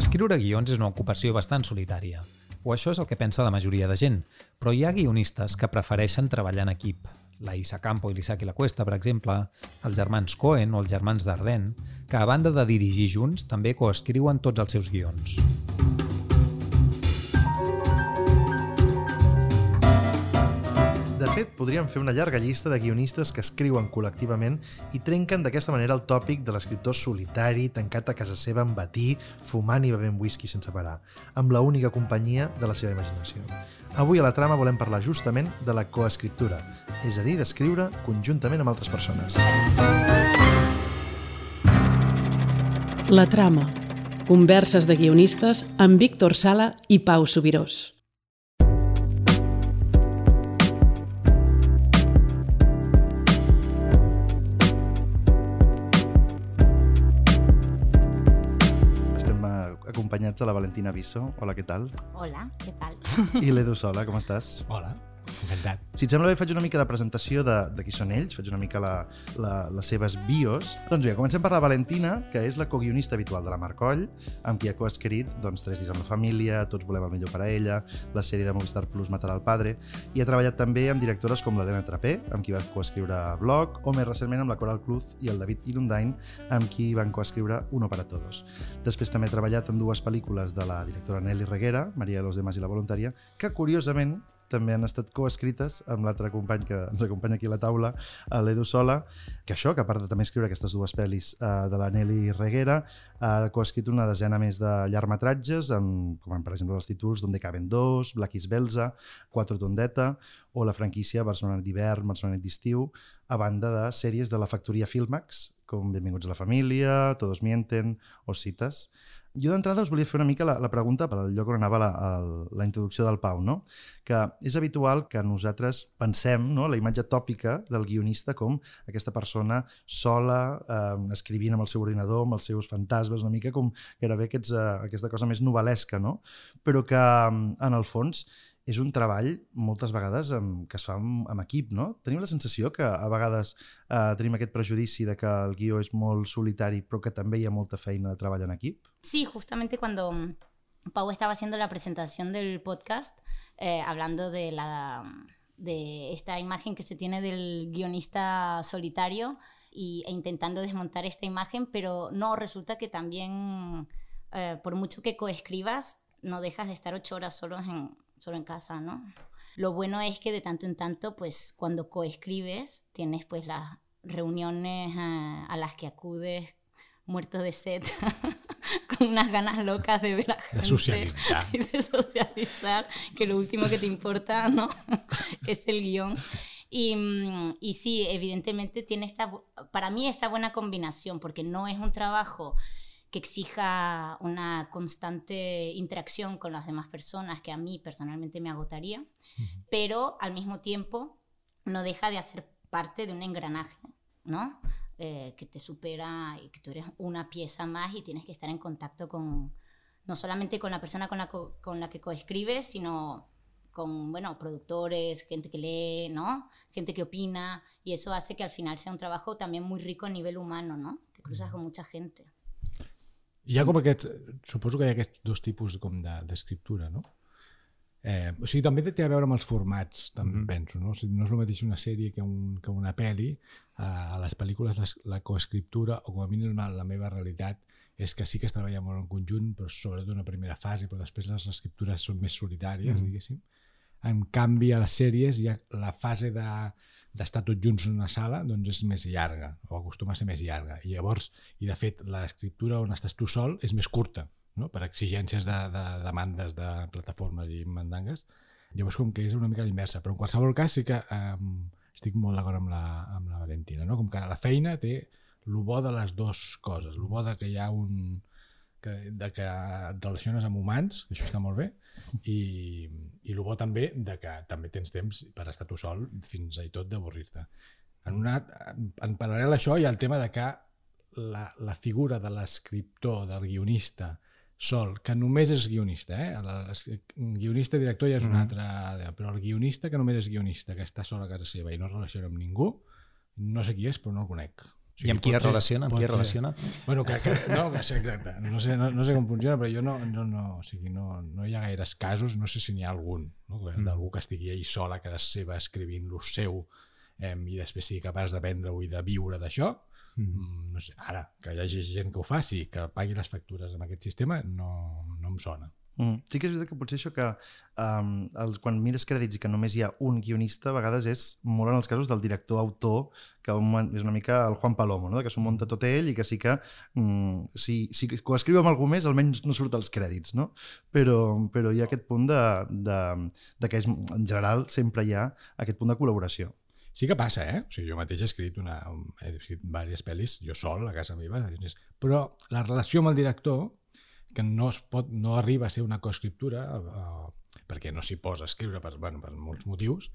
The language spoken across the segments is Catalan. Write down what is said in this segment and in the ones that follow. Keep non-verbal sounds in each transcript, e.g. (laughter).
Escriure guions és una ocupació bastant solitària, o això és el que pensa la majoria de gent, però hi ha guionistes que prefereixen treballar en equip. La Isa Campo i l'Isaki La Cuesta, per exemple, els germans Cohen o els germans Dardenne, que a banda de dirigir junts també coescriuen tots els seus guions. Fet, podríem fer una llarga llista de guionistes que escriuen col·lectivament i trenquen d'aquesta manera el tòpic de l'escriptor solitari, tancat a casa seva amb batí, fumant i bevent whisky sense parar, amb la única companyia de la seva imaginació. Avui a la trama volem parlar justament de la coescriptura, és a dir, d'escriure conjuntament amb altres persones. La trama. Converses de guionistes amb Víctor Sala i Pau Subirós. Acompanyats de la Valentina Bisso. Hola, què tal? Hola, què tal? I l'Edu Sola, com estàs? Hola, encantat. Si et sembla bé, faig una mica de presentació de, de qui són ells, faig una mica la, la, les seves bios. Doncs bé, comencem per la Valentina, que és la coguionista habitual de la Marcoll, amb qui ha coescrit doncs, Tres dies amb la família, Tots volem el millor per a ella, la sèrie de Movistar Plus Matar al padre, i ha treballat també amb directores com l'Helena Trapé, amb qui va coescriure Blog, o més recentment amb la Coral Cruz i el David Ilundain, amb qui van coescriure Uno para Todos. Després també ha treballat en dues pel·lícules de la directora Nelly Reguera, Maria de los demás i la voluntària, que curiosament també han estat coescrites amb l'altre company que ens acompanya aquí a la taula, a l'Edu Sola, que això, que a part de també escriure aquestes dues pel·lis eh, de la Nelly Reguera, ha coescrit una desena més de llargmetratges, amb, com per exemple els títols Donde caben dos, Black is Belza, Quatre tondeta, o la franquícia Barcelona d'hivern, Barcelona d'estiu, a banda de sèries de la factoria Filmax, com Benvinguts a la família, Todos mienten o Cites. Jo d'entrada us volia fer una mica la, la pregunta per al lloc on anava la, el, la introducció del Pau, no? que és habitual que nosaltres pensem no? la imatge tòpica del guionista com aquesta persona sola, eh, escrivint amb el seu ordinador, amb els seus fantasmes, una mica com gairebé aquests, eh, aquesta cosa més novel·lesca, no? però que en el fons és un treball moltes vegades amb, que es fa amb, amb equip, no? Tenim la sensació que a vegades eh, tenim aquest prejudici de que el guió és molt solitari però que també hi ha molta feina de treball en equip? Sí, justamente cuando Pau estaba haciendo la presentación del podcast, eh, hablando de, la, de esta imagen que se tiene del guionista solitario y, e intentando desmontar esta imagen, pero no, resulta que también, eh, por mucho que coescribas, no dejas de estar ocho horas solo en, solo en casa, ¿no? Lo bueno es que de tanto en tanto, pues cuando coescribes, tienes pues las reuniones uh, a las que acudes muerto de sed, (laughs) con unas ganas locas de ver a gente de socializar. y (laughs) de socializar, que lo último que te importa, ¿no? (laughs) es el guion. Y, y, sí, evidentemente tiene esta, para mí esta buena combinación, porque no es un trabajo que exija una constante interacción con las demás personas, que a mí personalmente me agotaría, uh -huh. pero al mismo tiempo no deja de hacer parte de un engranaje, ¿no? Eh, que te supera y que tú eres una pieza más y tienes que estar en contacto con, no solamente con la persona con la, co con la que coescribes, sino con, bueno, productores, gente que lee, ¿no? Gente que opina, y eso hace que al final sea un trabajo también muy rico a nivel humano, ¿no? Te cruzas con mucha gente. Hi ha com aquests, suposo que hi ha aquests dos tipus com d'escriptura, de, no? Eh, o sigui, també té a veure amb els formats, també mm -hmm. penso, no? O sigui, no és el mateix una sèrie que, un, que una pel·li. Eh, a les pel·lícules les, la coescriptura, o com a mínim la, la meva realitat, és que sí que es treballa molt en conjunt, però sobretot una primera fase, però després les escriptures són més solitàries, mm -hmm. diguéssim. En canvi, a les sèries ha la fase de d'estar tots junts en una sala doncs és més llarga, o acostuma a ser més llarga. I llavors, i de fet, l'escriptura on estàs tu sol és més curta, no? per exigències de, de demandes de plataformes i mandangues. Llavors, com que és una mica inversa. Però en qualsevol cas sí que um, estic molt d'acord amb, la, amb la Valentina. No? Com que la feina té el bo de les dues coses. El bo de que hi ha un que, de que et relaciones amb humans, que això està molt bé, i, i el bo també de que també tens temps per estar tu sol fins i tot d'avorrir-te. En, una, en paral·lel a això hi ha el tema de que la, la figura de l'escriptor, del guionista, sol, que només és guionista, eh? El guionista director ja és un altre, però el guionista que només és guionista, que està sol a casa seva i no es relaciona amb ningú, no sé qui és, però no el conec. O O I amb qui es relaciona? Amb qui es relaciona? Bueno, que, que, no, que sé, exacte. No sé, no, no sé com funciona, però jo no, no, no, o sigui, no, no hi ha gaires casos, no sé si n'hi ha algun, no? Mm. d'algú que estigui ahí sola, que es seva escrivint lo seu eh, i després sigui capaç d'aprendre-ho i de viure d'això. Mm. No sé, ara, que hi hagi gent que ho faci, que pagui les factures amb aquest sistema, no, no em sona. Mm. Sí que és veritat que potser això que um, els, quan mires crèdits i que només hi ha un guionista, a vegades és molt en els casos del director-autor, que un, és una mica el Juan Palomo, no? que s'ho munta tot ell i que sí que mm, si, si coescriu amb algú més almenys no surt als crèdits, no? Però, però hi ha aquest punt de, de, de que és, en general sempre hi ha aquest punt de col·laboració. Sí que passa, eh? O sigui, jo mateix he escrit, una, he escrit diverses pel·lis, jo sol, a casa meva, però la relació amb el director, que no, es pot, no arriba a ser una coescriptura, eh, perquè no s'hi posa a escriure per, bueno, per molts motius,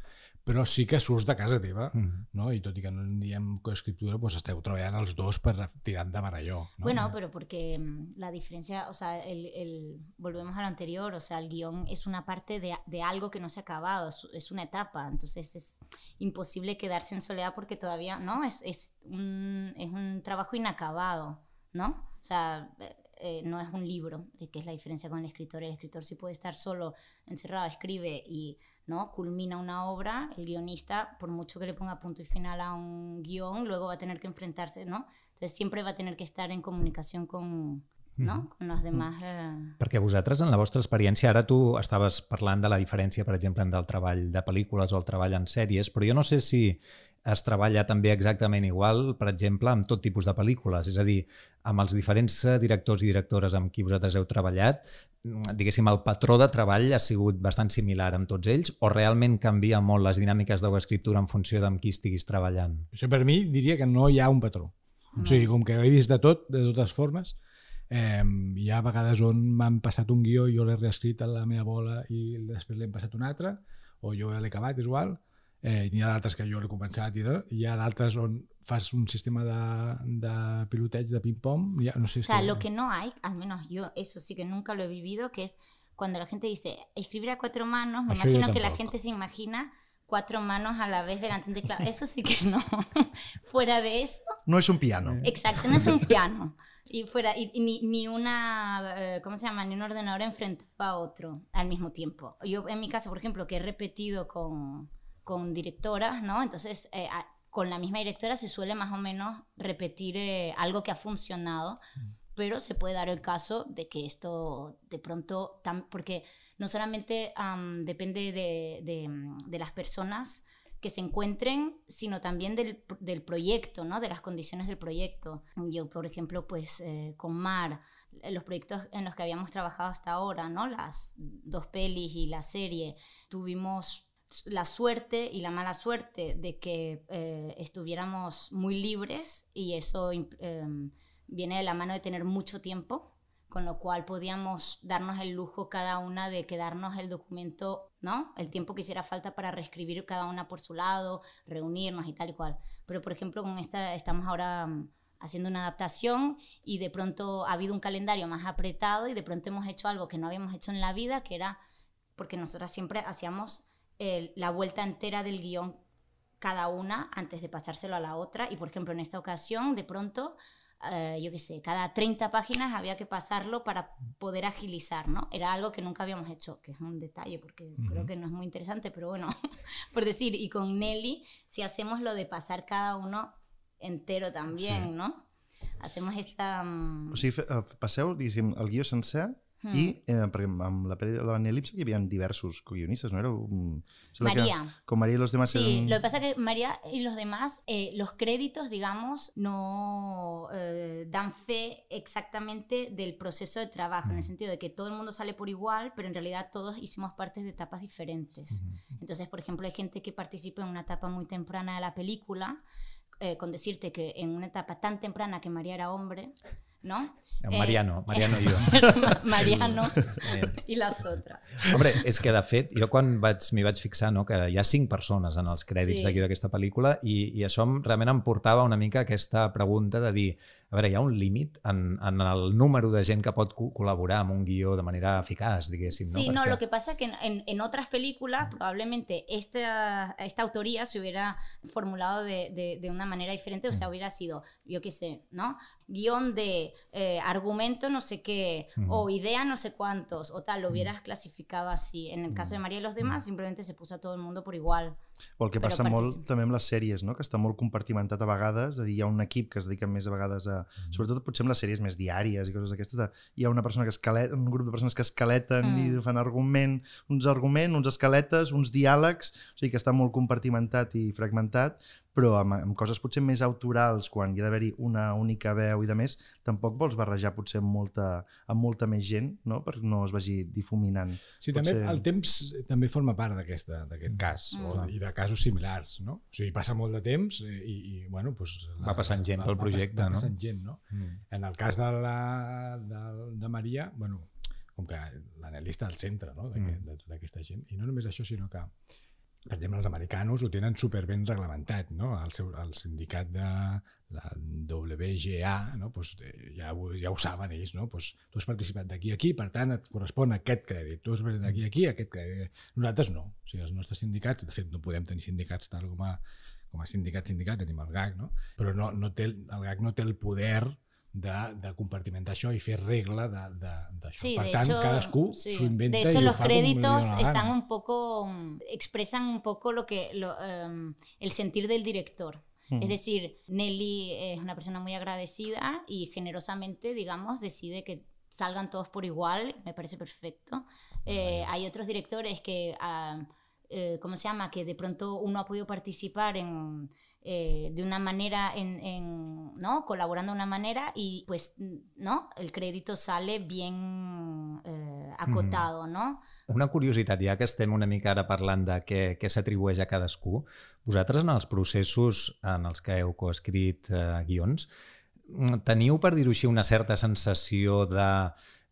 però sí que surts de casa teva, Mm. ¿no? i tot i que no en diem coescriptura, pues esteu treballant els dos per tirar endavant allò. No? Bueno, pero porque mm, la diferencia, o sea, el, el- volvemos a lo anterior, o sea, el guion es una parte de, de algo que no se ha acabado, es, es una etapa, entonces es imposible quedarse en soledad porque todavía, ¿no? Es, es, un, es un trabajo inacabado, ¿no? O sea, eh, no es un libro, eh, que es la diferencia con el escritor. El escritor sí puede estar solo, encerrado, escribe y ¿no? culmina una obra, el guionista, por mucho que le ponga punto y final a un guion, luego va a tener que enfrentarse, ¿no? Entonces siempre va a tener que estar en comunicación con, ¿no? demás. eh, Perquè vosaltres, en la vostra experiència, ara tu estaves parlant de la diferència, per exemple, entre el treball de pel·lícules o el treball en sèries, però jo no sé si es treballa també exactament igual, per exemple, amb tot tipus de pel·lícules. És a dir, amb els diferents eh, directors i directores amb qui vosaltres heu treballat, mm, diguéssim, el patró de treball ha sigut bastant similar amb tots ells o realment canvia molt les dinàmiques de l'escriptura en funció d'amb qui estiguis treballant? Això per mi diria que no hi ha un patró. O sigui, com que he vist de tot, de totes formes, eh, hi ha vegades on m'han passat un guió i jo l'he reescrit a la meva bola i després l'hem passat un altre, o jo l'he acabat, és igual, eh, n'hi ha d'altres que jo l'he començat i no? hi ha d'altres on fas un sistema de, de piloteig, de ping-pong, ja, no sé O si... sea, lo que no hay, al menos yo eso sí que nunca lo he vivido, que es cuando la gente dice escribir a cuatro manos, me Eso imagino que la gente se imagina cuatro manos a la vez delante de teclado. Eso sí que no. (laughs) Fuera de eso, No és un piano. exacto, no es un piano. Y fuera, y, y ni, ni una, eh, ¿cómo se llama? Ni un ordenador enfrentado a otro al mismo tiempo. Yo, en mi caso, por ejemplo, que he repetido con, con directoras, ¿no? Entonces, eh, a- con la misma directora se suele más o menos repetir eh, algo que ha funcionado, pero se puede dar el caso de que esto de pronto, tam- porque no solamente am, depende de, de, de las personas que se encuentren, sino también del, del proyecto, ¿no? de las condiciones del proyecto. Yo, por ejemplo, pues eh, con Mar, eh, los proyectos en los que habíamos trabajado hasta ahora, ¿no? las dos pelis y la serie, tuvimos la suerte y la mala suerte de que eh, estuviéramos muy libres y eso em, viene de la mano de tener mucho tiempo, con lo cual podíamos darnos el lujo cada una de quedarnos el documento, ¿no? El tiempo que hiciera falta para reescribir cada una por su lado, reunirnos y tal y cual. Pero, por ejemplo, con esta estamos ahora mm, haciendo una adaptación y de pronto ha habido un calendario más apretado y de pronto hemos hecho algo que no habíamos hecho en la vida, que era porque nosotras siempre hacíamos el- la vuelta entera del guion cada una antes de pasárselo a la otra. Y por ejemplo en esta ocasión de pronto eh, yo qué sé cada 30 páginas había que pasarlo para poder agilizar no era algo que nunca habíamos hecho que es un detalle porque creo que no es muy interesante pero bueno (laughs) por decir y con Nelly si hacemos lo de pasar cada uno entero también Sí. no hacemos esta mm, O sigui, eh, passeu, diguéssim, el guió sencer Hmm. i, eh, perquè amb la pel·li de la Elipse hi havia diversos co-guionistes, no era? Un, que con María y los demás Sí, eran... lo que pasa es que María y los demás, eh, los créditos, digamos, no eh, dan fe exactamente del proceso de trabajo, en el sentido de que todo el mundo sale por igual, pero en realidad todos hicimos partes de etapas diferentes. Entonces, por ejemplo, hay gente que participa en una etapa muy temprana de la película, eh, con decirte que en una etapa tan temprana que María era hombre, ¿no? Mariano, (laughs) Mariano i jo. (laughs) Mariano Eh, y las otras. Hombre, és que de fet, jo quan vaig m'hi vaig fixar no, que hi ha cinc persones en els crèdits Sí. d'aquí d'aquesta pel·lícula i, i això realment em portava una mica aquesta pregunta de dir, a veure, hi ha un límit en, en el número de gent que pot co- col·laborar amb un guió de manera eficaç, diguéssim. Sí, no, no, Perquè- lo que pasa es que en, en- otras películas probablemente esta, esta autoría se hubiera formulado de, de- de una manera diferente, o sea, hubiera sido, yo qué sé, ¿no? Guión de eh, argumento no sé qué, o idea no sé cuántos, o tal, lo hubieras clasificado así. En el caso de María y los demás, simplemente se puso a todo el mundo por igual. O el que Però passa molt també amb les sèries, no? que està molt compartimentat a vegades, és a dir, hi ha un equip que es dedica més a vegades a... Sobretot potser amb les sèries més diàries i coses d'aquestes, de... hi ha una persona que escaleta, un grup de persones que escaleten Mm. i fan argument, uns arguments, uns escaletes, uns diàlegs, o sigui que està molt compartimentat i fragmentat, però amb, amb coses potser més autorals, quan hi ha d'haver-hi una única veu i de més, tampoc vols barrejar potser amb molta, amb molta més gent, no? perquè no es vagi difuminant. Sí, també Potser- el temps també forma part d'aquesta- d'aquest cas, Mm. o, i de casos similars, no? O sigui, passa molt de temps eh, i, i bueno, doncs... Va passant gent pel va- projecte, va no? passant gent, no? Mm. En el cas de, la, de, de Maria, bueno, com que l'Anelí està al centre no? Mm. de tota aquesta gent, i no només això, sinó que per exemple, els americanos ho tenen superben reglamentat, no? El, seu, el sindicat de la WGA, no? pues, eh, ja, ho, ja ho saben ells, no? pues, tu has participat d'aquí a aquí, per tant et correspon aquest crèdit, tu has participat d'aquí a aquí, aquest crèdit. Nosaltres no, o sigui, els nostres sindicats, de fet no podem tenir sindicats tal com a, com a sindicat, sindicat, tenim el GAC, no? però no, no té, el el GAC no té el poder de, de compartimentar això i fer regla d'això. Sí, per tant, hecho, cadascú sí. s'ho inventa De hecho, i los créditos están un poco, expresan un poco lo que, lo, em, el sentir del director. Mm. Es decir, Nelly es una persona muy agradecida y generosamente, digamos, decide que salgan todos por igual, me parece perfecto. Eh, hay otros directores que, ah, eh, ¿cómo se llama? Que de pronto uno ha podido participar en, eh, de una manera, en, en, ¿no? Colaborando de una manera y pues, ¿no? El crédito sale bien eh, acotado, ¿no? Una curiositat, ja que estem una mica ara parlant de què, què s'atribueix a cadascú, vosaltres en els processos en els que heu coescrit eh, guions, mm, teniu, per dir-ho així, una certa sensació de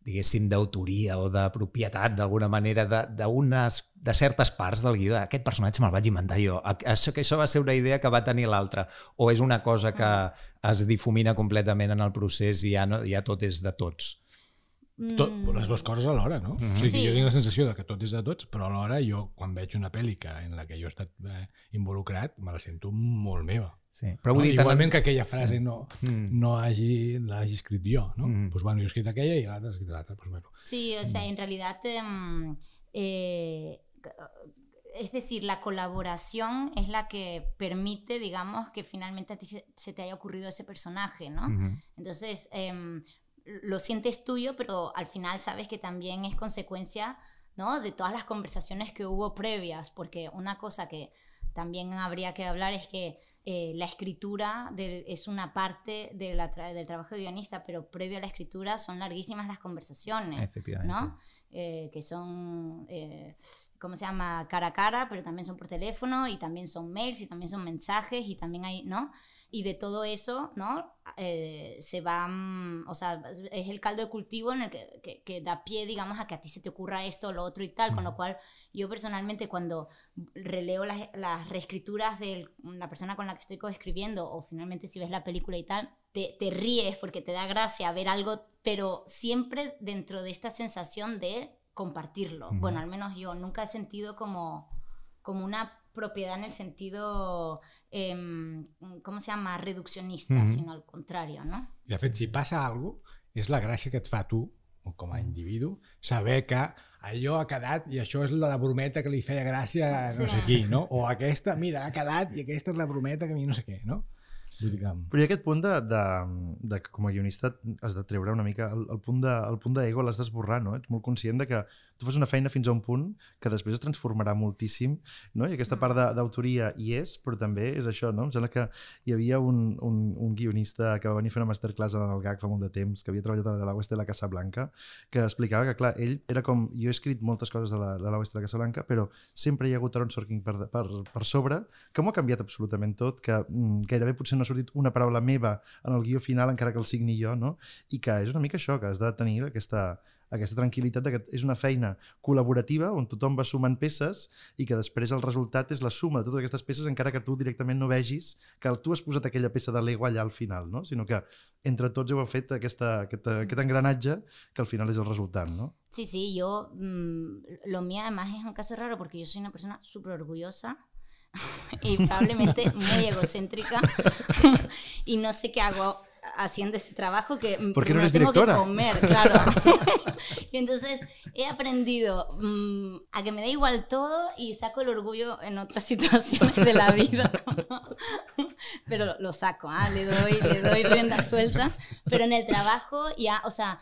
diguéssim, d'autoria o de propietat, d'alguna manera, de, d'unes, de certes parts del guió. Aquest personatge me'l vaig inventar jo. A- Això, que això va ser una idea que va tenir l'altre. O és una cosa que es difumina completament en el procés i ja, no, ja tot és de tots. Tot, Mm. les dues coses alhora, no? Mm -hmm. o sigui, Sí. Jo tinc la sensació de que tot és de tots, però alhora jo, quan veig una pel·li que, en la que jo he estat eh, involucrat, me la sento molt meva. Sí. Però vull no? dir, Igualment que aquella frase no, Mm. no hagi, l'hagi escrit jo, no? Mm. Pues bueno, jo he escrit aquella i l'altra ha escrit l'altra. Pues bueno. Sí, o sea, en realidad, em, eh, es decir, la colaboración es la que permite, digamos, que finalmente a ti se, se te haya ocurrido ese personaje, ¿no? Mhm. Entonces, em, lo sientes tuyo, pero al final sabes que también es consecuencia, ¿no? De todas las conversaciones que hubo previas, porque una cosa que también habría que hablar es que eh, la escritura de- es una parte de la tra- del trabajo de guionista, pero previo a la escritura son larguísimas las conversaciones. ¿no? Eh, que son, eh, ¿cómo se llama? Cara a cara, pero también son por teléfono y también son mails y también son mensajes y también hay, ¿no? Y de todo eso, ¿no? Eh, se va, mm, o sea, es el caldo de cultivo en el que, que- que da pie, digamos, a que a ti se te ocurra esto, lo otro y tal, con lo cual yo personalmente cuando releo las, las reescrituras de la persona con la que estoy coescribiendo o finalmente si ves la película y tal, te, te ríes porque te da gracia ver algo, pero siempre dentro de esta sensación de compartirlo. Bueno, al menos yo nunca he sentido como, como una propiedad en el sentido, em, ¿cómo se llama? Reduccionista, Ujú. sino al contrario, ¿no? De fet, si passa alguna cosa, és la gràcia que et fa tu, com a individu, saber que allò ha quedat i això és la brometa que li feia gràcia a no Sí. sé qui, no? O aquesta, mira, ha quedat i aquesta és la brometa que a mi no sé què, no? Que... Però hi ha aquest punt de, de, de que com a guionista has de treure una mica el, el punt de, el punt d'ego l'has d'esborrar, no? Ets molt conscient de que tu fas una feina fins a un punt que després es transformarà moltíssim, no? I aquesta part d'autoria hi és, però també és això, no? Em sembla que hi havia un, un, un guionista que va venir a fer una masterclass en el GAC fa molt de temps, que havia treballat a la Oest de la Casa Blanca, que explicava que, clar, ell era com... Jo he escrit moltes coses de la, de la Oest de la Casa Blanca, però sempre hi ha hagut Aaron Sorkin per, per, per sobre, que m'ho ha canviat absolutament tot, que mm, gairebé potser potser ha sortit una paraula meva en el guió final, encara que el signi jo, no? I que és una mica això, que has de tenir aquesta, aquesta tranquil·litat que és una feina col·laborativa on tothom va sumant peces i que després el resultat és la suma de totes aquestes peces encara que tu directament no vegis que tu has posat aquella peça de Lego allà al final, no? sinó que entre tots heu fet aquesta, aquesta, aquest engranatge que al final és el resultat. ¿no? Sí, sí, yo, mmm, lo mío además es un caso raro porque yo soy una persona súper orgullosa (laughs) y probablemente muy egocéntrica (laughs) (laughs) y no sé qué hago haciendo este trabajo que ¿Por qué no eres tengo directora? que comer, claro. y entonces he aprendido mmm, a que me da igual todo y saco el orgullo en otras situaciones de la vida. pero lo, saco, ¿ah? le, doy, le doy rienda suelta. Pero en el trabajo ya, o sea,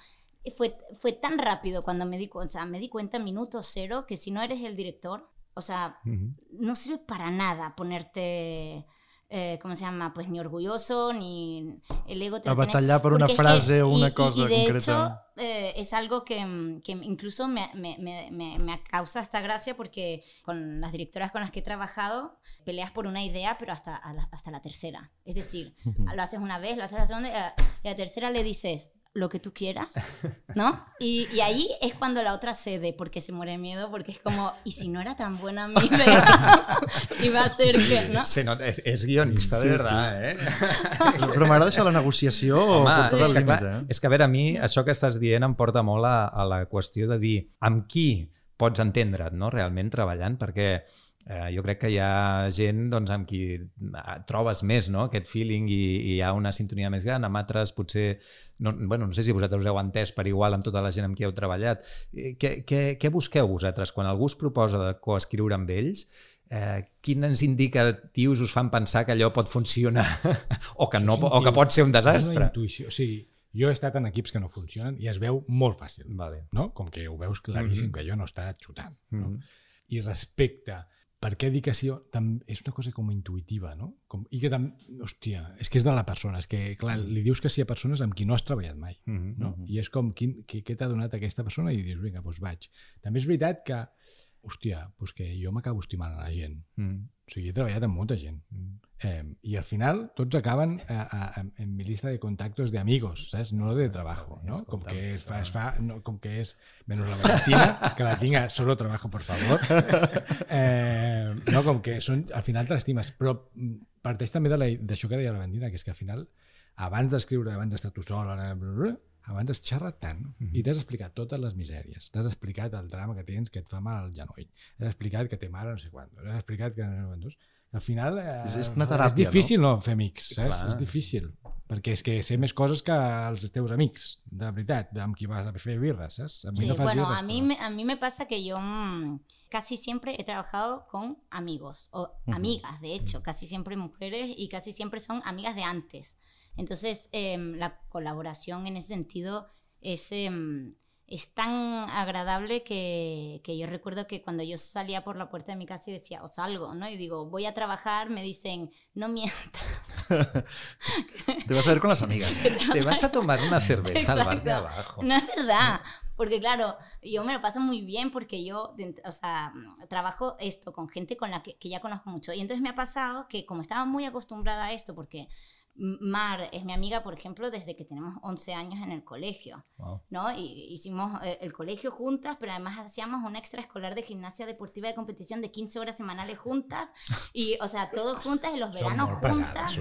fue, fue tan rápido cuando me di, o sea, me di cuenta en minuto cero que si no eres el director, o sea, uh -huh. no sirve para nada ponerte eh, ¿cómo se llama? Pues ni orgulloso, ni el ego te A batallar por una frase que, o una y, cosa y, y de concreta. Hecho, eh, es algo que, que incluso me, me, me, me, causa esta gracia porque con las directoras con las que he trabajado peleas por una idea, pero hasta, hasta la tercera. Es decir, lo haces una vez, lo haces la segunda, y a la tercera le dices, lo que tú quieras, (laughs) ¿no? Y, y, ahí es cuando la otra cede, porque se muere de miedo, porque es como, ¿y si no era tan buena mi idea? Iba a ser que, ¿no? Se nota, és, és guionista, de Sí, verdad, sí. eh? Però m'agrada deixar la negociació Home, és, que, clar, eh? és que a veure, a mi això que estàs dient em porta molt a, a la qüestió de dir amb qui pots entendre't no? realment treballant, perquè eh, jo crec que hi ha gent doncs, amb qui eh, trobes més no? aquest feeling i, i hi ha una sintonia més gran, amb altres potser no, bueno, no sé si vosaltres heu entès per igual amb tota la gent amb qui heu treballat Eh, què, què, què busqueu vosaltres? Quan algú es proposa de coescriure amb ells eh, quins indicatius us fan pensar que allò pot funcionar (laughs) o que, no, o que pot ser un És una desastre? intuïció. O sigui, jo he estat en equips que no funcionen i es veu molt fàcil, Vale. no? Com que ho veus claríssim Mhm. que jo no està xutant. No? Mhm. I respecte què dic tam, és una cosa com intuïtiva, no? Com, I que també, hòstia, és que és de la persona, és que, clar, li dius que sí a persones amb qui no has treballat mai, Mhm. no? I és com, quin, què, què t'ha donat aquesta persona? I dius, vinga, doncs vaig. També és veritat que, hòstia, doncs que jo m'acabo estimant a la gent. Mhm. O sigui, he treballat amb molta gent. Mhm. Eh, I al final tots acaben a, a, a, en mi lista de contactos de amigos, ¿sabes? No de trabajo, ¿no? Com que es fa, es fa no, com que és, menys la Valentina, que la tinc a solo trabajo, por favor. (laughs) Eh, no, com que són, al final te l'estimes, però mm, parteix també de la- d'això que deia la Valentina, que és que al final, abans d'escriure, abans d'estar tu sol, abans has xerrat tant i t'has explicat totes les misèries, t'has explicat el drama que tens que et fa mal al genoll, has explicat que té mare no sé quant, has explicat que no sé quantos. Al final eh, És- és una teràpia, és difícil no, fer amics, saps? Clar. És difícil, perquè és que sé més coses que els teus amics, de veritat, amb qui vas a fer birres, saps? A mi Sí, no fas bueno, birres, a mí, però- me, a mí me pasa que yo mm, casi siempre he trabajado con amigos o amigas, de hecho, casi siempre mujeres y casi siempre son amigas de antes. Entonces, em, la colaboración en ese sentido es, em, es tan agradable que, que yo recuerdo que cuando yo salía por la puerta de mi casa y decía, o salgo, ¿no? Y digo, voy a trabajar, me dicen, no mientas. (laughs) Te vas a ver con las amigas. (laughs) Te vas a tomar una cerveza al bar de abajo. No es verdad. Porque claro, yo me lo paso muy bien porque yo, o sea, trabajo esto con gente con la que, que ya conozco mucho. Y entonces me ha pasado que como estaba muy acostumbrada a esto, porque Mar es mi amiga, por ejemplo, desde que tenemos 11 años en el colegio, Wow. ¿no? Y hicimos eh, el colegio juntas, pero además hacíamos una extraescolar de gimnasia deportiva de competición de 15 horas semanales juntas. (laughs) Y, o sea, todo juntas en los veranos juntas.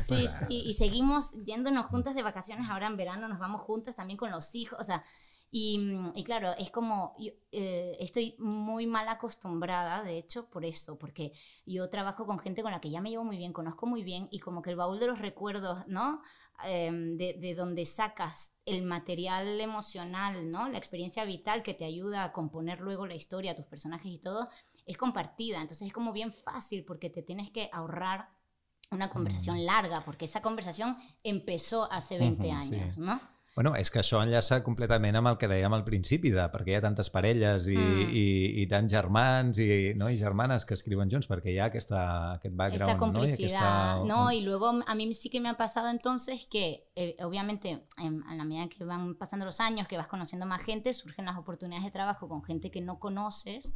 Sí, sí, y seguimos yéndonos juntas de vacaciones ahora en verano, nos vamos juntas también con los hijos, o sea, y, mm, y claro, es como, yo, eh, estoy muy mal acostumbrada, de hecho, por eso, porque yo trabajo con gente con la que ya me llevo muy bien, conozco muy bien, y como que el baúl de los recuerdos, ¿no? Em, de, de donde sacas el material emocional, ¿no? La experiencia vital que te ayuda a componer luego la historia, tus personajes y todo, es compartida, entonces es como bien fácil porque te tienes que ahorrar una conversación larga, porque esa conversación empezó hace 20 Ujú, sí. años, ¿no? Bueno, és que això enllaça completament amb el que dèiem al principi, de perquè hi ha tantes parelles i, Mm. i, i tants germans i, no, i germanes que escriuen junts, perquè hi ha aquesta, aquest background, Esta complicidad, no? I aquesta... ¿no? Y luego a mí sí que me ha pasado entonces que, eh, obviamente, en, a la medida que van pasando los años, que vas conociendo más gente, surgen las oportunidades de trabajo con gente que no conoces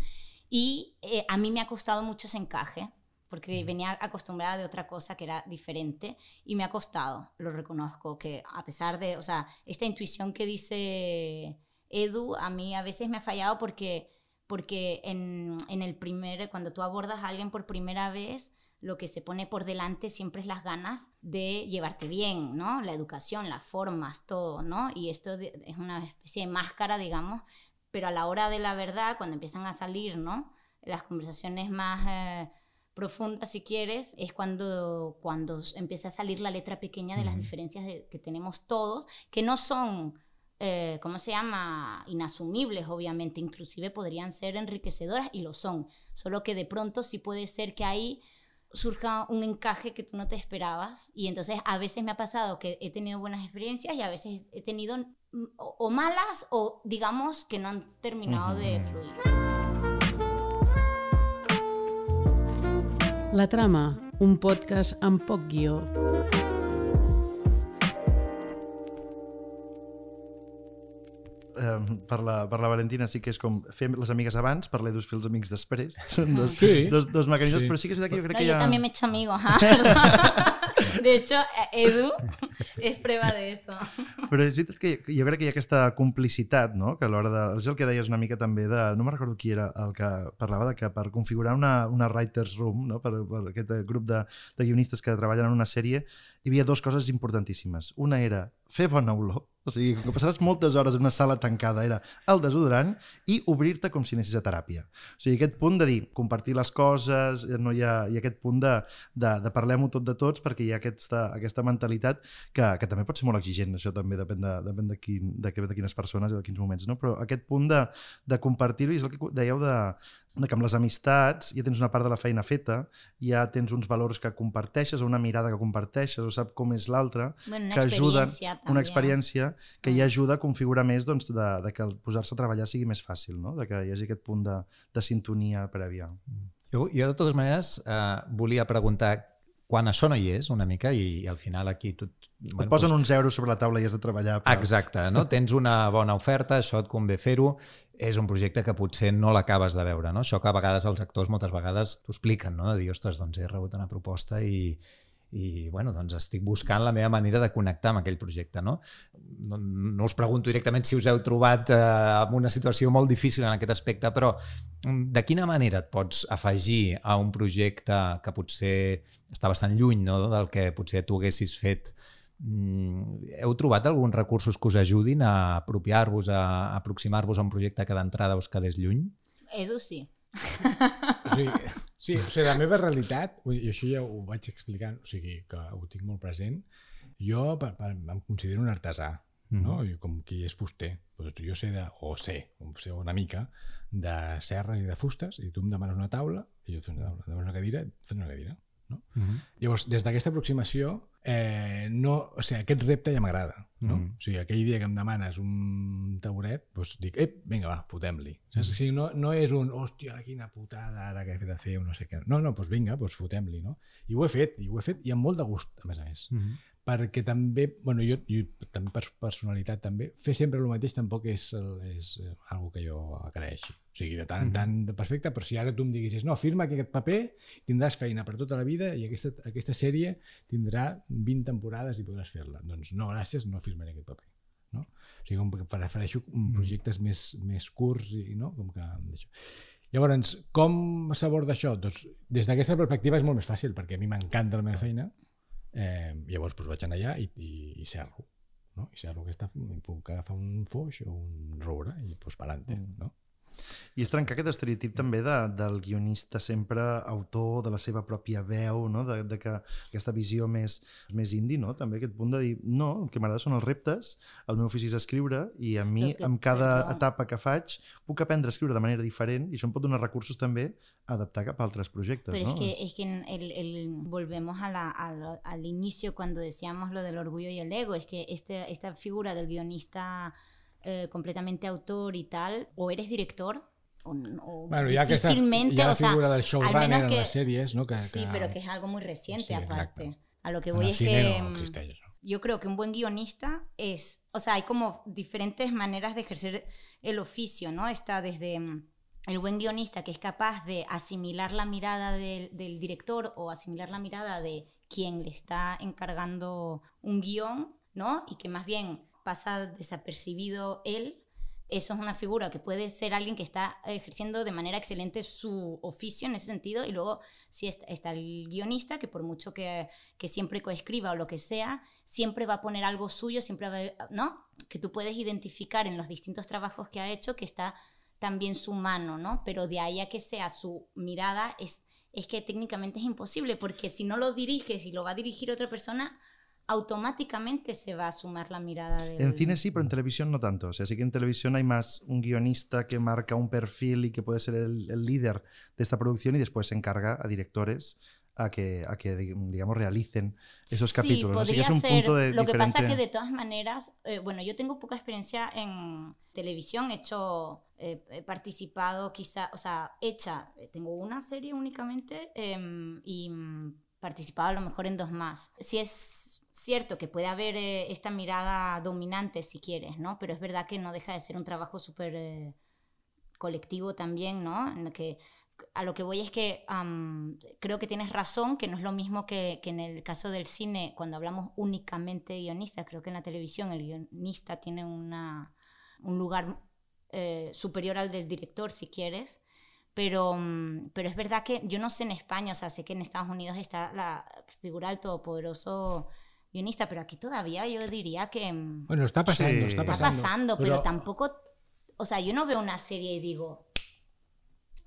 y eh, a mí me ha costado mucho ese encaje. Porque venía acostumbrada de otra cosa que era diferente y me ha costado, lo reconozco, que a pesar de, o sea, esta intuición que dice Edu, a mí a veces me ha fallado porque, porque en, en el primer, cuando tú abordas a alguien por primera vez, lo que se pone por delante siempre es las ganas de llevarte bien, ¿no? La educación, las formas, todo, ¿no? Y esto es una especie de máscara, digamos, pero a la hora de la verdad, cuando empiezan a salir, ¿no? Las conversaciones más... Eh, profunda, si quieres, es cuando, cuando empieza a salir la letra pequeña de las diferencias que tenemos todos, que no son, eh, ¿cómo se llama?, inasumibles, obviamente, inclusive podrían ser enriquecedoras y lo son, solo que de pronto sí puede ser que ahí surja un encaje que tú no te esperabas y entonces a veces me ha pasado que he tenido buenas experiencias y a veces he tenido mm, o, malas o digamos que no han terminado de fluir. La trama, un podcast amb poc guió. Per, la, per la Valentina sí que és com fer les amigues abans, per l'Edu fer els amics després. Són dos, Sí. dos, dos mecanismes, Sí. però sí que és veritat que jo crec No, que yo hi ha... también me he hecho amigo. (laughs) ajá. De hecho, Edu (laughs) es prueba de eso. Però és veritat que jo crec que hi ha aquesta complicitat, no? que a l'hora de... És el que deies una mica també de... No me'n recordo qui era el que parlava de que per configurar una, una writer's room, no? per, per aquest grup de, de guionistes que treballen en una sèrie, hi havia dues coses importantíssimes. Una era fer bona olor, o sigui, que passaràs moltes hores en una sala tancada, era el desodorant, i obrir-te com si anessis a teràpia. O sigui, aquest punt de dir, compartir les coses, no hi ha, hi ha aquest punt de, de, de parlem-ho tot de tots, perquè hi ha aquesta, aquesta mentalitat que, que també pot ser molt exigent, això també depèn de, depèn de, quin, de, de quines persones i de quins moments, no? però aquest punt de, de compartir-ho, és el que dèieu de, de que amb les amistats ja tens una part de la feina feta, ja tens uns valors que comparteixes, o una mirada que comparteixes, o sap com és l'altre, Bueno, que ajuden, experiencia una también. experiència que Mm. ja ajuda a configurar més doncs, de, de que el posar-se a treballar sigui més fàcil, no? de que hi hagi aquest punt de, de sintonia prèvia. Jo, jo de totes maneres, eh, volia preguntar quan això no hi és, una mica, i, i al final aquí tu... Bueno, et posen uns euros sobre la taula i has de treballar. Per... Exacte, no? (laughs) tens una bona oferta, això et convé fer-ho, és un projecte que potser no l'acabes de veure, no? Això que a vegades els actors moltes vegades t'ho expliquen, no? De dir, ostres, doncs he rebut una proposta i, i bueno, doncs estic buscant la meva manera de connectar amb aquell projecte. No, no, no us pregunto directament si us heu trobat eh, en una situació molt difícil en aquest aspecte, però de quina manera et pots afegir a un projecte que potser està bastant lluny no, del que potser tu haguessis fet Mm, heu trobat alguns recursos que us ajudin a apropiar-vos, a aproximar-vos a un projecte que d'entrada us quedés lluny? Edu sí. O sigui, sí, o sigui, la meva realitat, i això ja ho vaig explicant, o sigui, que ho tinc molt present, jo per, per, em considero un artesà, no? I com qui és fuster. Doncs jo sé, de, o sé, o sé una mica, de serres i de fustes, i tu em demanes una taula, i jo et faig una taula. Em demanes una cadira, et faig una cadira. No? Mm -hmm. Llavors, des d'aquesta aproximació, eh, no, o sigui, aquest repte ja m'agrada. No? Mhm. O sigui, aquell dia que em demanes un taburet, doncs dic, ep, vinga, va, fotem-li. Saps? O sigui, no, no és un, hòstia, quina putada ara que he de fer no sé què. No, no, doncs vinga, doncs fotem-li, no? I ho he fet, i ho he fet i amb molt de gust, a més a més. Mm -hmm. Perquè també, bueno, jo, jo també per personalitat també, fer sempre el mateix tampoc és, és eh, algo que jo agraeixi. O sigui, de tant en tant, de perfecte, però si ara tu em diguessis, no, firma aquest paper, tindràs feina per tota la vida i aquesta, aquesta sèrie tindrà 20 temporades i podràs fer-la. Doncs no, gràcies, no firmaré aquest paper. No? O sigui, com que prefereixo projectes més, més curts i no? com que... Això. Llavors, com s'aborda això? Doncs des d'aquesta perspectiva és molt més fàcil, perquè a mi m'encanta la meva feina, eh, llavors doncs, vaig anar allà i, i, i serro. No? I serro aquesta, i puc agafar un foix o un roure i doncs per adelante, no? I és trencar aquest estereotip també de, del guionista sempre autor de la seva pròpia veu, no? de, de que aquesta visió més, més indie, no? també aquest punt de dir, no, el que m'agrada són els reptes, el meu ofici és escriure i a mi, Però que- amb cada perdó. etapa que faig, puc aprendre a escriure de manera diferent i això em pot donar recursos també a adaptar cap a altres projectes. Pero no? es que, es que el, el- volvemos a la- al, al inicio cuando decíamos lo del orgullo y el ego, es que este, esta figura del guionista eh, completamente autor y tal, o eres director, o, o Bueno, difícilmente, hi ha la o sea, figura del showrunner en que- les sèries, no? Que, sí, que, pero que es algo muy reciente Sí, aparte. exacto. A lo que voy es que no mm, yo creo que un buen guionista es, o sea, hay como diferentes maneras de ejercer el oficio, ¿no? Está desde mm, el buen guionista que es capaz de asimilar la mirada del, del director o asimilar la mirada de quien le está encargando un guion, ¿no? Y que más bien pasa desapercibido él eso es una figura que puede ser alguien que está ejerciendo de manera excelente su oficio en ese sentido y luego si está, el guionista que por mucho que, que, siempre coescriba o lo que sea, siempre va a poner algo suyo, siempre va a, ¿no? Que tú puedes identificar en los distintos trabajos que ha hecho que está también su mano, ¿no? Pero de ahí a que sea su mirada es, es que técnicamente es imposible porque si no lo diriges y lo va a dirigir otra persona, automáticamente se va a sumar la mirada del... En cine sí, pero en televisión no tanto. O sea, sí que en televisión hay más un guionista que marca un perfil y que puede ser el, el líder de esta producción y después se encarga a directores a que, a que digamos, realicen esos sí, capítulos. Podría Así que es un ser. punto de Lo diferente... que pasa que de todas maneras, eh, bueno, yo tengo poca experiencia en televisión, he hecho, eh, he participado quizá, o sea, hecha, eh, tengo una serie únicamente eh, y participado a lo mejor en dos más. Si es cierto que puede haber eh, esta mirada dominante si quieres, ¿no? Pero es verdad que no deja de ser un trabajo súper eh, colectivo también, ¿no? En que a lo que voy es que um, creo que tienes razón, que no es lo mismo que, en el caso del cine, cuando hablamos únicamente de guionistas, creo que en la televisión el guionista tiene una, un lugar eh, superior al del director, si quieres. Pero, um, pero es verdad que yo no sé en España, o sea, sé que en Estados Unidos está la figura del todopoderoso guionista, pero aquí todavía yo diría que... mm, Bueno, está pasando, Sí. está Está pasando. pasando, pero, tampoco... O sea, yo no veo una serie y digo,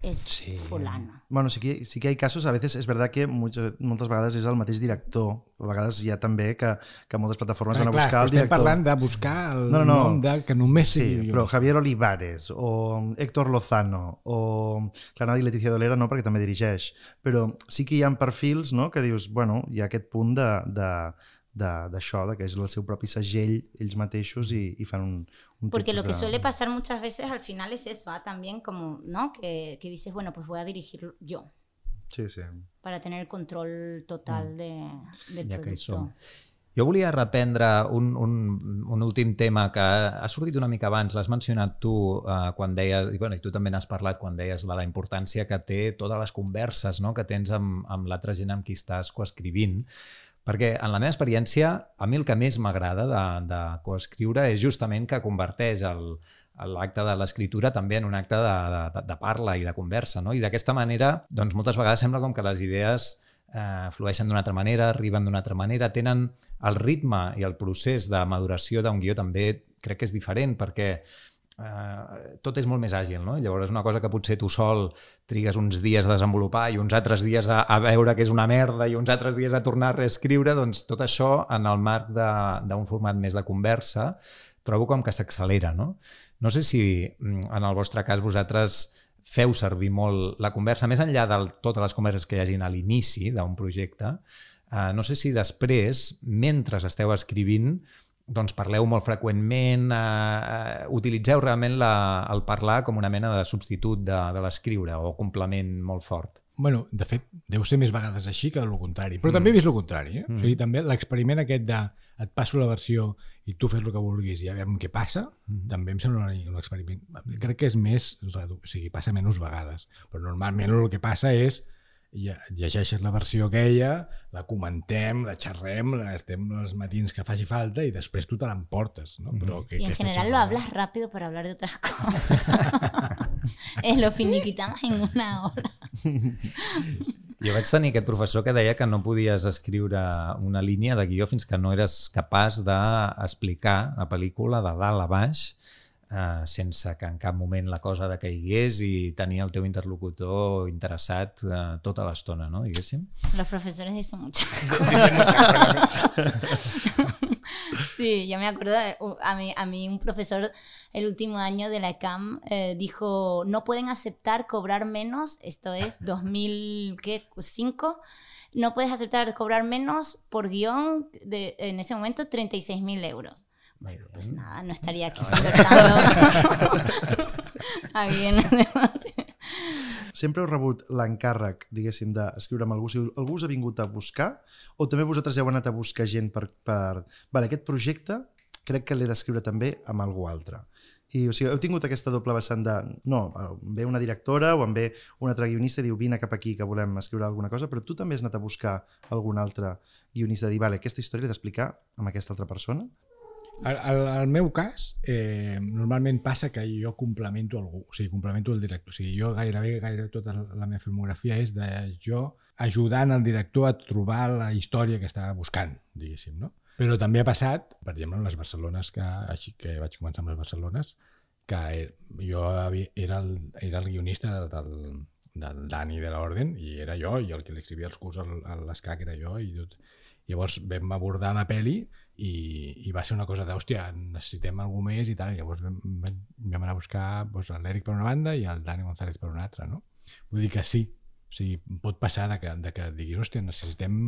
es Sí. fulano. Bueno, sí que, sí que hi ha casos, a veces és verdad que moltes, moltes vegades és el mateix director. A vegades hi ha també que, que moltes plataformes van a Ah, clar, buscar el estem director. parlant de buscar el No, no, no. nom de, que només sigui Sí, guionista. però Javier Olivares o Héctor Lozano o clar, no dic Leticia Dolera no perquè també dirigeix, però sí que hi ha perfils no, que dius, bueno, hi ha aquest punt de, de- d'això, de, de que és el seu propi segell ells mateixos i, i fan un, un Porque lo que de... suele pasar muchas veces al final es eso, ah, también como, ¿no? Que, que dices, bueno, pues voy a dirigir yo Sí, sí. para tener el control total de, del Ja producto. Jo volia reprendre un, un, un últim tema que ha sortit una mica abans, l'has mencionat tu eh, quan deies, i, bueno, i tu també n'has parlat quan deies de la importància que té totes les converses no?, que tens amb, amb l'altra gent amb qui estàs coescrivint, perquè en la meva experiència, a mi el que més m'agrada de, de coescriure és justament que converteix l'acte de l'escriptura també en un acte de, de, de parla i de conversa, no? I d'aquesta manera, doncs moltes vegades sembla com que les idees eh, flueixen d'una altra manera, arriben d'una altra manera, tenen el ritme i el procés de maduració d'un guió també crec que és diferent perquè eh, tot és molt més àgil, no? Llavors una cosa que potser tu sol trigues uns dies a desenvolupar i uns altres dies a, a veure que és una merda i uns altres dies a tornar a reescriure, doncs tot això en el marc d'un format més de conversa trobo com que s'accelera, no? No sé si mm, en el vostre cas vosaltres feu servir molt la conversa, més enllà de totes les converses que hi hagin a l'inici d'un projecte, eh, no sé si després, mentre esteu escrivint, doncs parleu molt freqüentment, eh, eh, utilitzeu realment la, el parlar com una mena de substitut de, de l'escriure o complement molt fort. Bueno, de fet, deu ser més vegades així que el contrari. Però mm. també he vist el contrari. Eh? Mm. O sigui, també l'experiment aquest de et passo la versió i tu fes el que vulguis i a veure què passa, mm. també em sembla un, un experiment. Crec que és més, o sigui, passa menys vegades. Però normalment el que passa és llegeixes la versió aquella, la comentem, la xerrem, la estem els matins que faci falta i després tu te l'emportes. No? Però que, Y en general lo xerrada- hablas rápido para hablar de otras cosas. es (laughs) lo finiquitamos en una hora. (laughs) Jo vaig tenir aquest professor que deia que no podies escriure una línia de guió fins que no eres capaç d'explicar la pel·lícula de dalt a baix eh, sense que en cap moment la cosa decaigués i tenir el teu interlocutor interessat eh, tota l'estona, no? diguéssim. Los profesores dicen muchas (laughs) cosas. (laughs) Sí, yo me acuerdo, de- a mí, a mí un profesor el último año de la ECAM eh, dijo, no pueden aceptar cobrar menos, esto es (laughs) 2005, no puedes aceptar cobrar menos por guion de, en ese momento 36 mil euros. Bueno, pues nada, no estaría aquí conversando. (laughs) aquí en Sempre heu rebut l'encàrrec, diguéssim, d'escriure amb algú, si algú us ha vingut a buscar, o també vosaltres heu anat a buscar gent per... per... Vale, aquest projecte crec que l'he d'escriure també amb algú altre. I o sigui, heu tingut aquesta doble vessant de... No, em ve una directora o em ve un altre guionista i diu vine cap aquí que volem escriure alguna cosa, però tu també has anat a buscar algun altre guionista de dir, vale, aquesta història l'he d'explicar amb aquesta altra persona? Al, al, meu cas, eh, normalment passa que jo complemento algú, o sigui, complemento el director. O sigui, jo gairebé, gairebé tota la meva filmografia és de jo ajudant el director a trobar la història que estava buscant, diguéssim, no? Però també ha passat, per exemple, en les Barcelones, que, així que vaig començar amb les Barcelones, que jo havia, era, el, era el guionista del, del Dani de l'Orden i era jo, i el que li escrivia els curs a l'escac era jo, i tot. Llavors vam abordar la peli i, i va ser una cosa d'hòstia, necessitem algú més i tal, i llavors vam, vam anar a buscar doncs, l'Eric per una banda i el Dani González per una altra, no? Vull dir que sí, o sigui, pot passar de que, de que diguis, hòstia, necessitem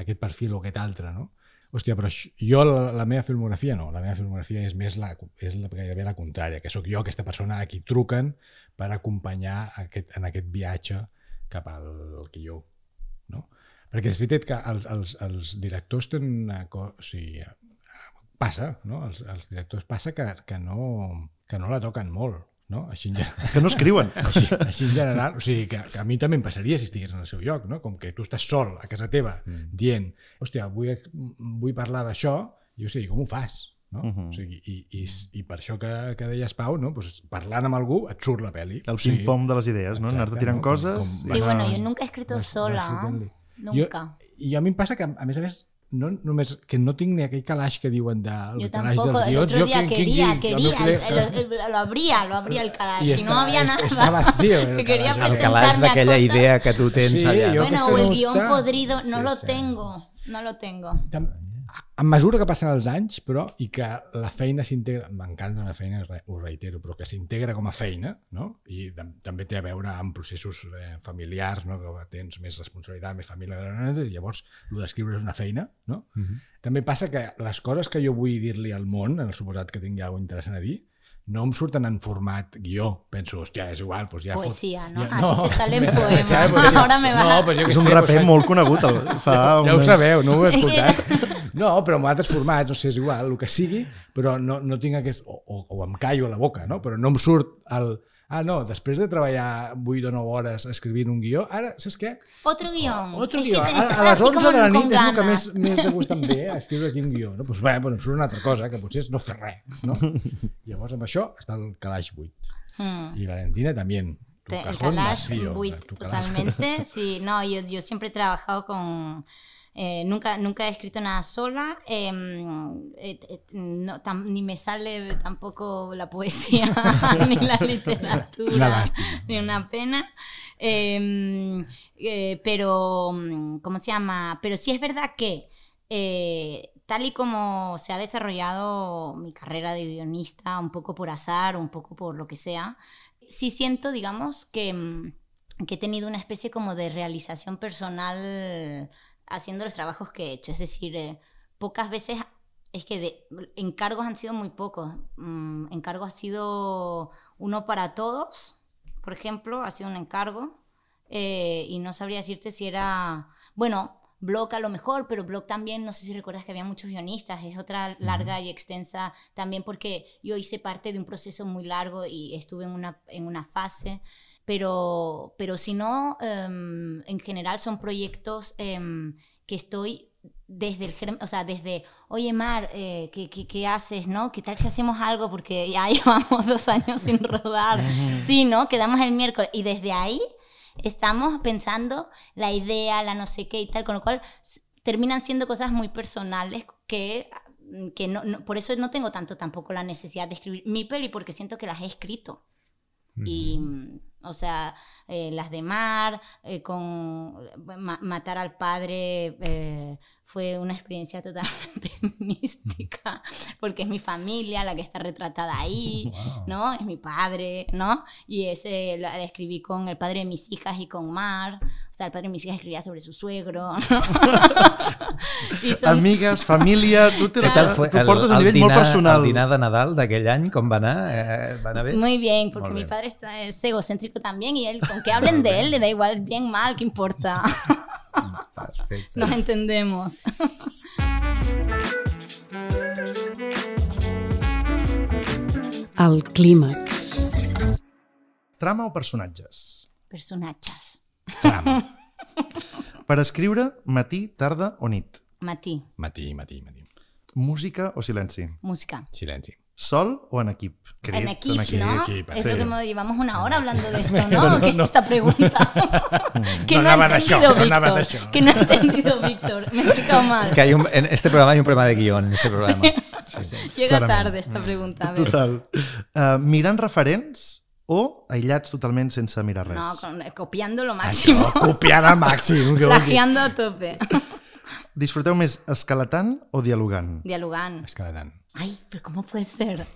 aquest perfil o aquest altre, no? Hòstia, però jo la, la meva filmografia no, la meva filmografia és més la, és la, gairebé la contrària, que sóc jo aquesta persona a qui truquen per acompanyar aquest, en aquest viatge cap al guió. No? Perquè és veritat que els, els, els directors tenen una cosa... O sigui, passa, no? Els, els directors passa que, que, no, que no la toquen molt no? Així en general. Que no escriuen. (laughs) Així, així en general, o sigui, que, que a mi també em passaria si estigués en el seu lloc, no? Com que tu estàs sol a casa teva mm. dient, hòstia, vull, vull parlar d'això, i o sigui, com ho fas? No? Uh -huh. o sigui, i, i, I per això que, que deies, Pau, no? pues parlant amb algú et surt la pel·li. El sí. ping-pong de les idees, no? Anar-te tirant no? coses... Com, com, sí, bueno, jo nunca he escrito vas, sola. Vas nunca. Jo, I a mi em passa que, a més a més, no només que no tinc ni aquell calaix que diuen de el calaix dels guions. El otro día quería, quería, lo abría, lo abría el calaix, y, y no había nada. Está vacío el, que quería el calaix d'aquella idea que tu tens sí, allà. Bueno, o el guión podrido, no sí, lo sí. tengo, no lo tengo. Tam a mesura que passen els anys, però, i que la feina s'integra, m'encanta la feina, ho reitero, però que s'integra com a feina, no? i també té a veure amb processos eh, familiars, no? que tens més responsabilitat, més família, i llavors el d'escriure és una feina. No? Uh -huh. També passa que les coses que jo vull dir-li al món, en el suposat que tingui alguna interessant a dir, no em surten en format guió. Penso, hòstia, és igual, doncs ja... Poesia, no? Ja, no. Aquí te salen (laughs) poemes. (laughs) Ahora me va... No, però jo és un sé, raper pues, molt conegut. El, (laughs) fa ja, ja ho sabeu, no ho he escoltat. No, però amb altres formats, no sé, és igual, el que sigui, però no, no tinc aquest... O, o, o em callo a la boca, no? Però no em surt el ah, no, després de treballar 8 o 9 hores escrivint un guió, ara, saps què? Otro guió. Otro guió. A, a les 11 de la nit és el que més, més de gust em ve, escriure aquí un guió. No? Pues, bé, bueno, em surt una altra cosa, que potser és no fer res. No? (laughs) Llavors, amb això està el calaix buit. Mm. I Valentina també. Tu el calaix buit, totalmente. Sí, no, yo, yo siempre he trabajado con Eh, nunca, nunca he escrito nada sola, em, eh, eh, no, tam, ni me sale tampoco la poesía, (laughs) ni la (laughs) literatura, ni una pena. Em, pero, ¿cómo se llama? Pero sí es verdad que tal y como se ha desarrollado mi carrera de guionista, un poco por azar, un poco por lo que sea, sí siento, digamos, que, que he tenido una especie como de realización personal haciendo los trabajos que he hecho. Es decir, eh, pocas veces, es que de, encargos han sido muy pocos. Mm, encargos ha sido uno para todos, por ejemplo, ha sido un encargo. Eh, y no sabría decirte si era, bueno, Blog a lo mejor, pero Blog también, no sé si recuerdas que había muchos guionistas, es otra larga y extensa también porque yo hice parte de un proceso muy largo y estuve en una, en una fase pero, pero si no, em, en general son proyectos em, que estoy desde el o sea, desde, oye Mar, eh, ¿qué, qué, qué, haces, no? ¿Qué tal si hacemos algo? Porque ya (laughs) llevamos dos años sin rodar. Sí, ¿no? Quedamos el miércoles. Y desde ahí estamos pensando la idea, la no sé qué y tal, con lo cual terminan siendo cosas muy personales que, que no, por eso no tengo tanto tampoco la necesidad de escribir mi peli, porque siento que las he escrito. Y o sea, eh, las de Mar, eh, con matar al padre eh, fue una experiencia totalmente (laughs) mística, porque es mi familia la que está retratada ahí, (laughs) ¿no? Es mi padre, ¿no? Y ese la escribí con el padre de mis hijas y con Mar. O sea, el padre de mis hijas escribia sobre su suegro. (laughs) son... Amigues, família... Tu, te, tal fue tu portes un nivell dinar, molt personal. El dinar de Nadal d'aquell any, com va anar? Eh, va anar bé? Muy bien, porque mi padre está, es egocéntrico también y él, con que hablen de él, le da igual, bien, mal, ¿qué importa? Perfecto. Nos entendemos. El clímax. Trama o personatges? Personatges. Trama. Per escriure, matí, tarda o nit? Matí. Matí, matí, matí. Música o silenci? Música. Silenci. Sol o en equip? En equipo, equip. ¿no? equip, es sí. lo que me llevamos una hora hablando de esto, (laughs) ¿no? ¿Qué es esta pregunta? que No no, ha anava d'això, entendido no Víctor. Que no ha entendido Víctor. Me he explicado mal. Es que hay un, en este programa hay un problema de guión, en este programa. Sí, sí. Llega clarament. tarde esta pregunta. A. Total. Uh, mirant referents o aïllats totalment sense mirar res? No, con- copiando lo máximo. Copiant al màxim. Plagiando a tope. Disfruteu més escalatant o dialogant? Dialogant. Escaladant. Ay, pero ¿cómo puede ser?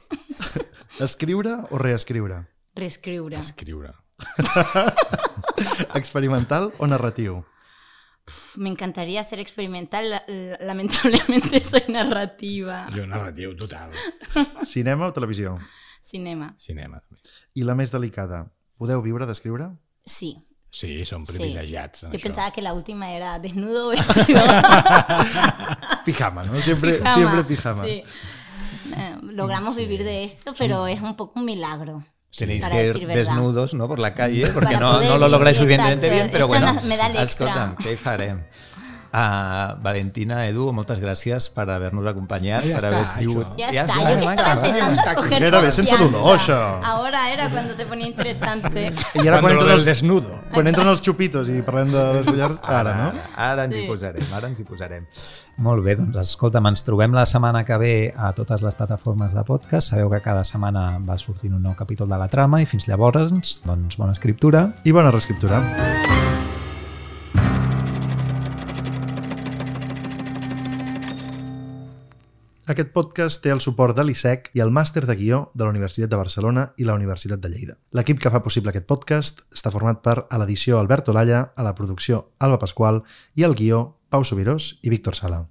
(laughs) Escriure o reescriure? Reescriure. Escriure. (laughs) Experimental o narratiu? Pf, Me encantaría ser experimental. la- la- Lamentablemente (laughs) soy narrativa. Jo narratiu total. Cinema o televisió? Cinema. Cinema. també. I la més delicada, podeu viure d'escriure? Sí. Sí, som sí. privilegiats Yo això. pensaba que la última era desnudo o vestido. Pijama, ¿no? Siempre Pijama, siempre pijama. sí. Eh, logramos vivir de esto, pero es un poco un milagro. Tenéis que ir desnudos ¿no? por la calle (laughs) porque no, lo lográis suficientemente bien, pero Esto bueno, no- me da el extra. Uh, Valentina, Edu, moltes gràcies per haver-nos acompanyat, Ja per està, haver sigut... Ya, Ja está, està, yo que estaba empezando a coger Era bé, sense dolor, això. Ahora era cuando se ponía interesante. (laughs) I ara quan Quan entren, el els, desnudo. quan entren els xupitos i parlem de les ullars, ara, no? Ara ens hi posarem, ara ens hi posarem. Molt bé, doncs escolta'm, ens trobem la setmana que ve a totes les plataformes de podcast. Sabeu que cada setmana va sortint un nou capítol de la trama i fins llavors, doncs, bona escriptura. I bona reescriptura. Aquest podcast té el suport de l'ISEC i el màster de guió de la Universitat de Barcelona i la Universitat de Lleida. L'equip que fa possible aquest podcast està format per a l'edició Albert Olalla, a la producció Alba Pasqual i al guió Pau Subirós i Víctor Sala.